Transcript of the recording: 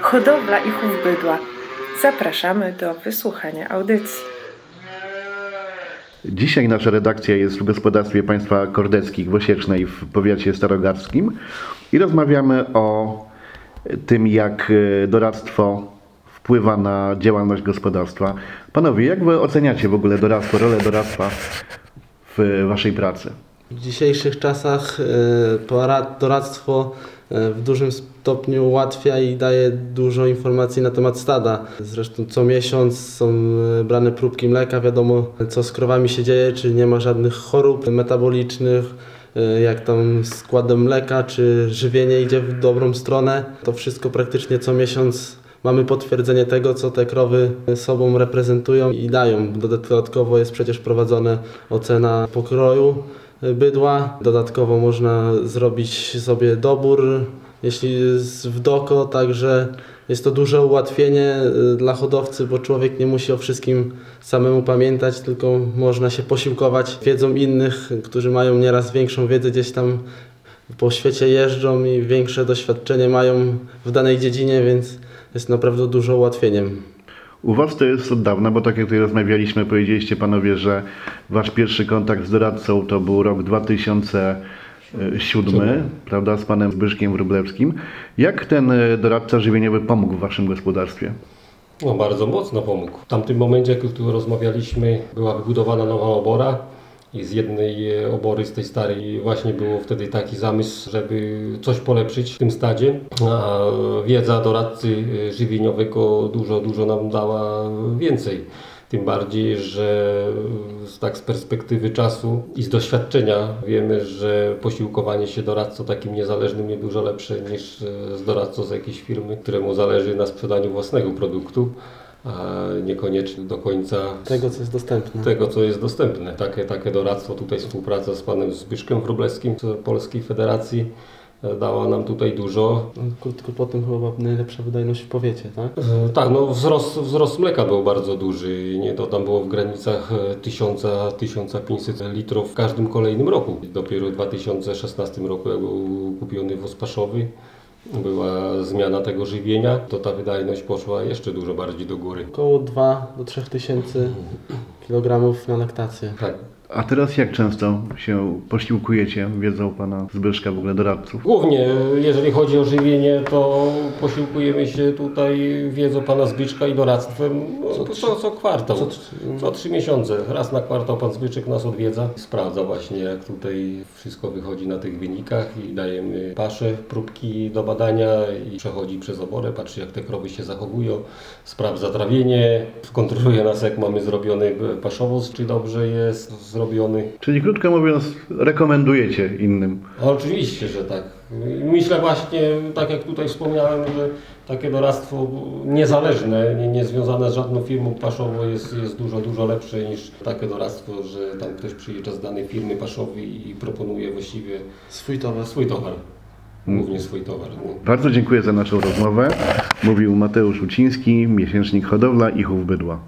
hodowla i chów bydła. Zapraszamy do wysłuchania audycji. Dzisiaj nasza redakcja jest w gospodarstwie państwa kordeckich w Osiecznej w powiecie starogarskim i rozmawiamy o tym, jak e, doradztwo wpływa na działalność gospodarstwa. Panowie, jak wy oceniacie w ogóle doradztwo, rolę doradztwa w waszej pracy? W dzisiejszych czasach e, doradztwo e, w dużym stopniu ułatwia i daje dużo informacji na temat stada. Zresztą co miesiąc są e, brane próbki mleka, wiadomo co z krowami się dzieje, czy nie ma żadnych chorób metabolicznych, jak tam składem mleka, czy żywienie idzie w dobrą stronę. To wszystko praktycznie co miesiąc mamy potwierdzenie tego, co te krowy sobą reprezentują i dają. Dodatkowo jest przecież prowadzona ocena pokroju bydła. Dodatkowo można zrobić sobie dobór, jeśli w doko, także jest to duże ułatwienie y, dla hodowcy, bo człowiek nie musi o wszystkim samemu pamiętać, tylko można się posiłkować wiedzą innych, którzy mają nieraz większą wiedzę gdzieś tam po świecie jeżdżą i większe doświadczenie mają w danej dziedzinie, więc jest naprawdę dużo ułatwieniem. U was to jest od dawna, bo tak jak tutaj rozmawialiśmy, powiedzieliście panowie, że wasz pierwszy kontakt z doradcą to był rok 2007, prawda, z panem Zbyszkiem Wróblewskim. Jak ten e, doradca żywieniowy pomógł w waszym gospodarstwie? No, bardzo mocno pomógł. W tamtym momencie, jak tu rozmawialiśmy, była wybudowana nowa obora i z jednej e, obory, z tej starej, właśnie było wtedy taki zamysł, żeby coś polepszyć w tym stadzie. A wiedza doradcy e, żywieniowego dużo, dużo nam dała więcej. Tym bardziej, że tak z perspektywy czasu i z doświadczenia wiemy, że posiłkowanie się doradcą takim niezależnym jest dużo lepsze niż e, z doradcą z jakiejś firmy, któremu zależy na sprzedaniu własnego produktu, a niekoniecznie do końca Tego, co jest dostępne. tego, co jest dostępne. Takie, takie doradztwo, tutaj współpraca z panem Zbyszkiem Wróblewskim z Polskiej Federacji e, dała nam tutaj dużo. Krótko po tym chyba najlepsza wydajność w powiecie, tak? E, Tak, no wzrost, wzrost mleka był bardzo duży. Nie, to tam było w granicach e, 1000-1500 litrów w każdym kolejnym roku. Dopiero w 2016 roku, był kupiony wóz paszowy, była zmiana tego żywienia, to ta wydajność poszła jeszcze dużo bardziej do góry. Około 2 do 3 tysięcy kilogramów na laktację. Tak. A teraz jak często się posiłkujecie wiedzą pana Zbyszka, w ogóle doradców? Głównie, jeżeli chodzi o żywienie, to posiłkujemy się tutaj wiedzą pana Zbyczka i doradztwem no, co, co, kwartał, co co, trzy- miesiące. Raz na kwartał pan Zbyczek nas odwiedza, sprawdza właśnie jak tutaj wszystko wychodzi na tych wynikach i dajemy pasze, próbki do badania i przechodzi przez oborę, patrzy jak te krowy się zachowują, sprawdza trawienie, kontroluje nas jak mamy zrobiony paszowóz, czy dobrze jest zrobiony. Czyli krótko mówiąc, rekomendujecie innym. No, Oczywiście, że tak. Myślę właśnie, tak jak tutaj wspomniałem, że takie doradztwo niezależne, nie, nie związane z żadną firmą paszową jest, jest dużo, dużo lepsze niż takie doradztwo, że tam ktoś przyjeżdża z danej firmy paszowej i proponuje właściwie Swój towar. swój towar. Głównie swój towar. No. Bardzo dziękuję za naszą rozmowę. Mówił Mateusz Uciński, miesięcznik Hodowla i Chów Bydła.